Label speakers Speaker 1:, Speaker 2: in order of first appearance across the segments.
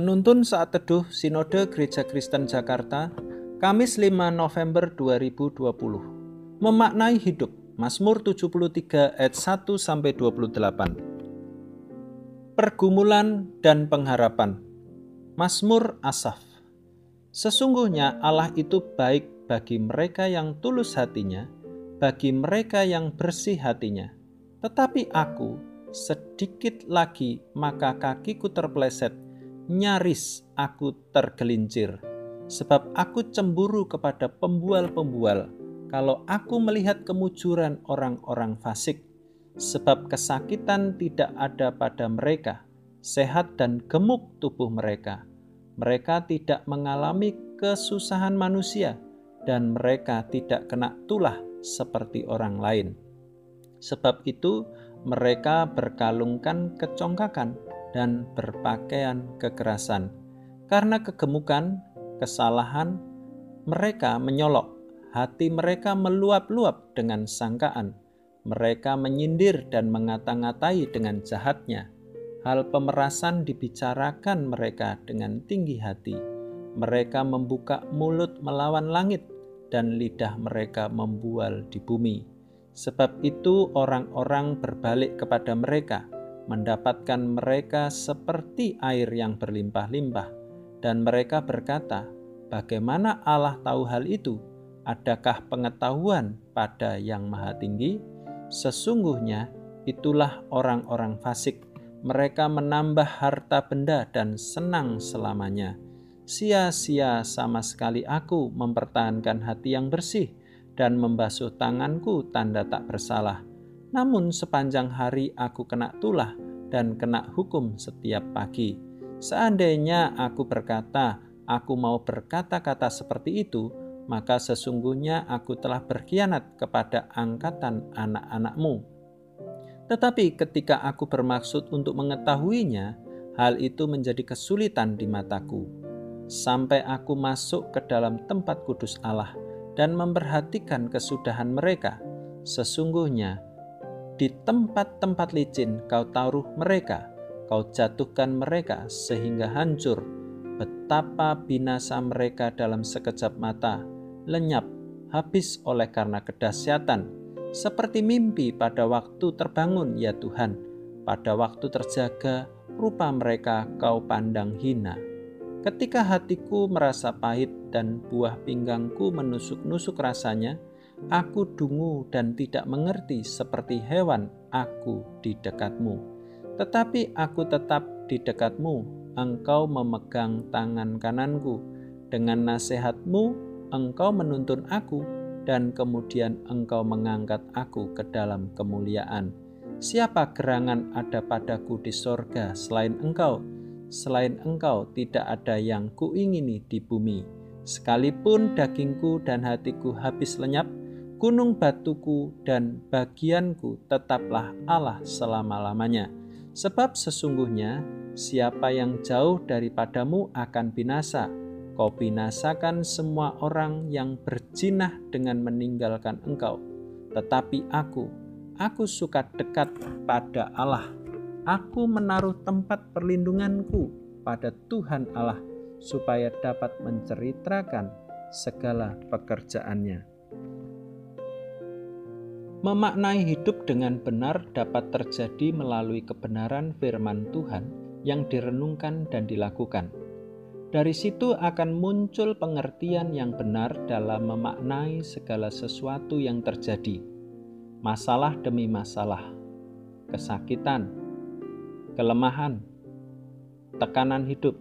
Speaker 1: Penuntun saat teduh Sinode Gereja Kristen Jakarta, Kamis 5 November 2020. Memaknai hidup, Mazmur 73 ayat 1 sampai 28. Pergumulan dan pengharapan. Mazmur Asaf. Sesungguhnya Allah itu baik bagi mereka yang tulus hatinya, bagi mereka yang bersih hatinya. Tetapi aku, sedikit lagi maka kakiku terpleset nyaris aku tergelincir, sebab aku cemburu kepada pembual-pembual kalau aku melihat kemujuran orang-orang fasik, sebab kesakitan tidak ada pada mereka, sehat dan gemuk tubuh mereka. Mereka tidak mengalami kesusahan manusia, dan mereka tidak kena tulah seperti orang lain. Sebab itu, mereka berkalungkan kecongkakan dan berpakaian kekerasan. Karena kegemukan, kesalahan, mereka menyolok, hati mereka meluap-luap dengan sangkaan. Mereka menyindir dan mengata-ngatai dengan jahatnya. Hal pemerasan dibicarakan mereka dengan tinggi hati. Mereka membuka mulut melawan langit, dan lidah mereka membual di bumi. Sebab itu, orang-orang berbalik kepada mereka mendapatkan mereka seperti air yang berlimpah-limpah, dan mereka berkata, "Bagaimana Allah tahu hal itu? Adakah pengetahuan pada Yang Maha Tinggi?" Sesungguhnya itulah orang-orang fasik. Mereka menambah harta benda dan senang selamanya. Sia-sia sama sekali aku mempertahankan hati yang bersih dan membasuh tanganku tanda tak bersalah namun sepanjang hari aku kena tulah dan kena hukum setiap pagi. Seandainya aku berkata, aku mau berkata-kata seperti itu, maka sesungguhnya aku telah berkhianat kepada angkatan anak-anakmu. Tetapi ketika aku bermaksud untuk mengetahuinya, hal itu menjadi kesulitan di mataku. Sampai aku masuk ke dalam tempat kudus Allah dan memperhatikan kesudahan mereka, sesungguhnya di tempat-tempat licin kau taruh mereka, kau jatuhkan mereka sehingga hancur. Betapa binasa mereka dalam sekejap mata, lenyap, habis oleh karena kedahsyatan. Seperti mimpi pada waktu terbangun ya Tuhan, pada waktu terjaga, rupa mereka kau pandang hina. Ketika hatiku merasa pahit dan buah pinggangku menusuk-nusuk rasanya, Aku dungu dan tidak mengerti seperti hewan aku di dekatmu. Tetapi aku tetap di dekatmu, engkau memegang tangan kananku. Dengan nasihatmu, engkau menuntun aku, dan kemudian engkau mengangkat aku ke dalam kemuliaan. Siapa gerangan ada padaku di sorga selain engkau? Selain engkau tidak ada yang kuingini di bumi. Sekalipun dagingku dan hatiku habis lenyap, gunung batuku dan bagianku tetaplah Allah selama-lamanya. Sebab sesungguhnya siapa yang jauh daripadamu akan binasa. Kau binasakan semua orang yang berjinah dengan meninggalkan engkau. Tetapi aku, aku suka dekat pada Allah. Aku menaruh tempat perlindunganku pada Tuhan Allah supaya dapat menceritakan segala pekerjaannya. Memaknai hidup dengan benar dapat terjadi melalui kebenaran firman Tuhan yang direnungkan dan dilakukan. Dari situ akan muncul pengertian yang benar dalam memaknai segala sesuatu yang terjadi. Masalah demi masalah, kesakitan, kelemahan, tekanan hidup,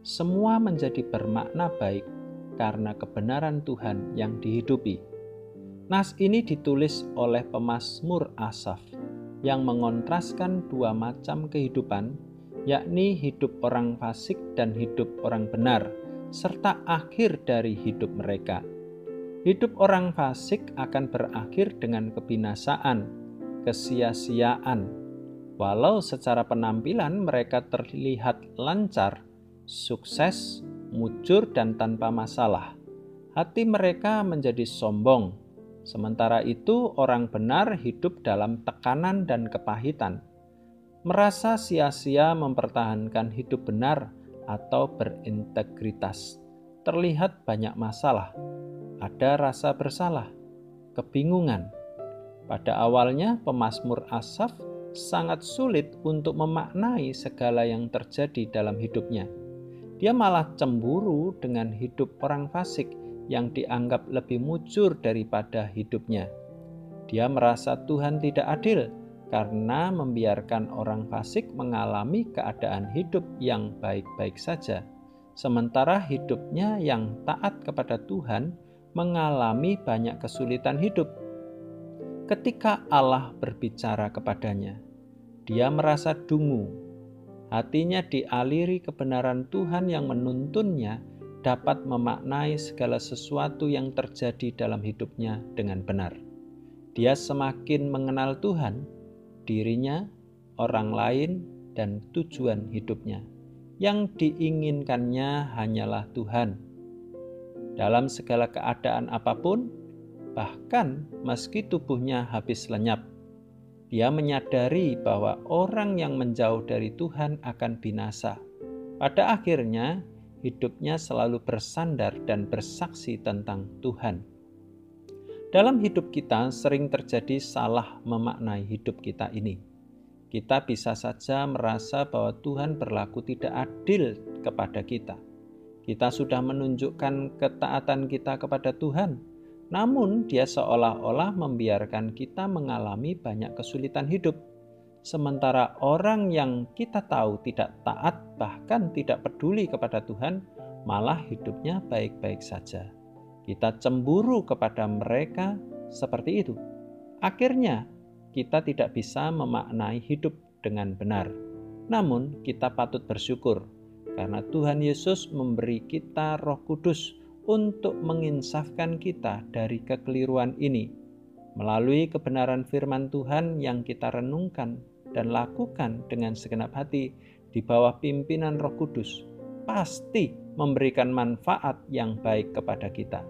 Speaker 1: semua menjadi bermakna baik karena kebenaran Tuhan yang dihidupi. Nas ini ditulis oleh pemazmur Asaf yang mengontraskan dua macam kehidupan, yakni hidup orang fasik dan hidup orang benar, serta akhir dari hidup mereka. Hidup orang fasik akan berakhir dengan kebinasaan, kesia-siaan. Walau secara penampilan mereka terlihat lancar, sukses, mujur, dan tanpa masalah, hati mereka menjadi sombong, Sementara itu, orang benar hidup dalam tekanan dan kepahitan. Merasa sia-sia mempertahankan hidup benar atau berintegritas. Terlihat banyak masalah, ada rasa bersalah, kebingungan. Pada awalnya, pemazmur Asaf sangat sulit untuk memaknai segala yang terjadi dalam hidupnya. Dia malah cemburu dengan hidup orang fasik yang dianggap lebih mujur daripada hidupnya. Dia merasa Tuhan tidak adil karena membiarkan orang fasik mengalami keadaan hidup yang baik-baik saja, sementara hidupnya yang taat kepada Tuhan mengalami banyak kesulitan hidup. Ketika Allah berbicara kepadanya, dia merasa dungu. Hatinya dialiri kebenaran Tuhan yang menuntunnya dapat memaknai segala sesuatu yang terjadi dalam hidupnya dengan benar. Dia semakin mengenal Tuhan dirinya, orang lain, dan tujuan hidupnya. Yang diinginkannya hanyalah Tuhan. Dalam segala keadaan apa pun, bahkan meski tubuhnya habis lenyap, dia menyadari bahwa orang yang menjauh dari Tuhan akan binasa. Pada akhirnya, hidupnya selalu bersandar dan bersaksi tentang Tuhan. Dalam hidup kita sering terjadi salah memaknai hidup kita ini. Kita bisa saja merasa bahwa Tuhan berlaku tidak adil kepada kita. Kita sudah menunjukkan ketaatan kita kepada Tuhan, namun Dia seolah-olah membiarkan kita mengalami banyak kesulitan hidup. Sementara orang yang kita tahu tidak taat, bahkan tidak peduli kepada Tuhan, malah hidupnya baik-baik saja. Kita cemburu kepada mereka seperti itu. Akhirnya, kita tidak bisa memaknai hidup dengan benar. Namun, kita patut bersyukur karena Tuhan Yesus memberi kita Roh Kudus untuk menginsafkan kita dari kekeliruan ini melalui kebenaran firman Tuhan yang kita renungkan dan lakukan dengan segenap hati di bawah pimpinan Roh Kudus pasti memberikan manfaat yang baik kepada kita.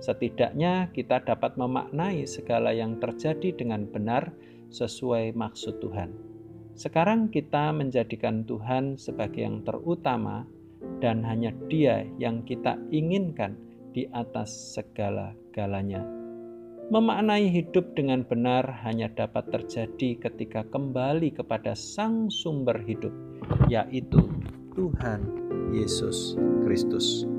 Speaker 1: Setidaknya kita dapat memaknai segala yang terjadi dengan benar sesuai maksud Tuhan. Sekarang kita menjadikan Tuhan sebagai yang terutama dan hanya Dia yang kita inginkan di atas segala-galanya. Memaknai hidup dengan benar hanya dapat terjadi ketika kembali kepada Sang Sumber hidup, yaitu Tuhan Yesus Kristus.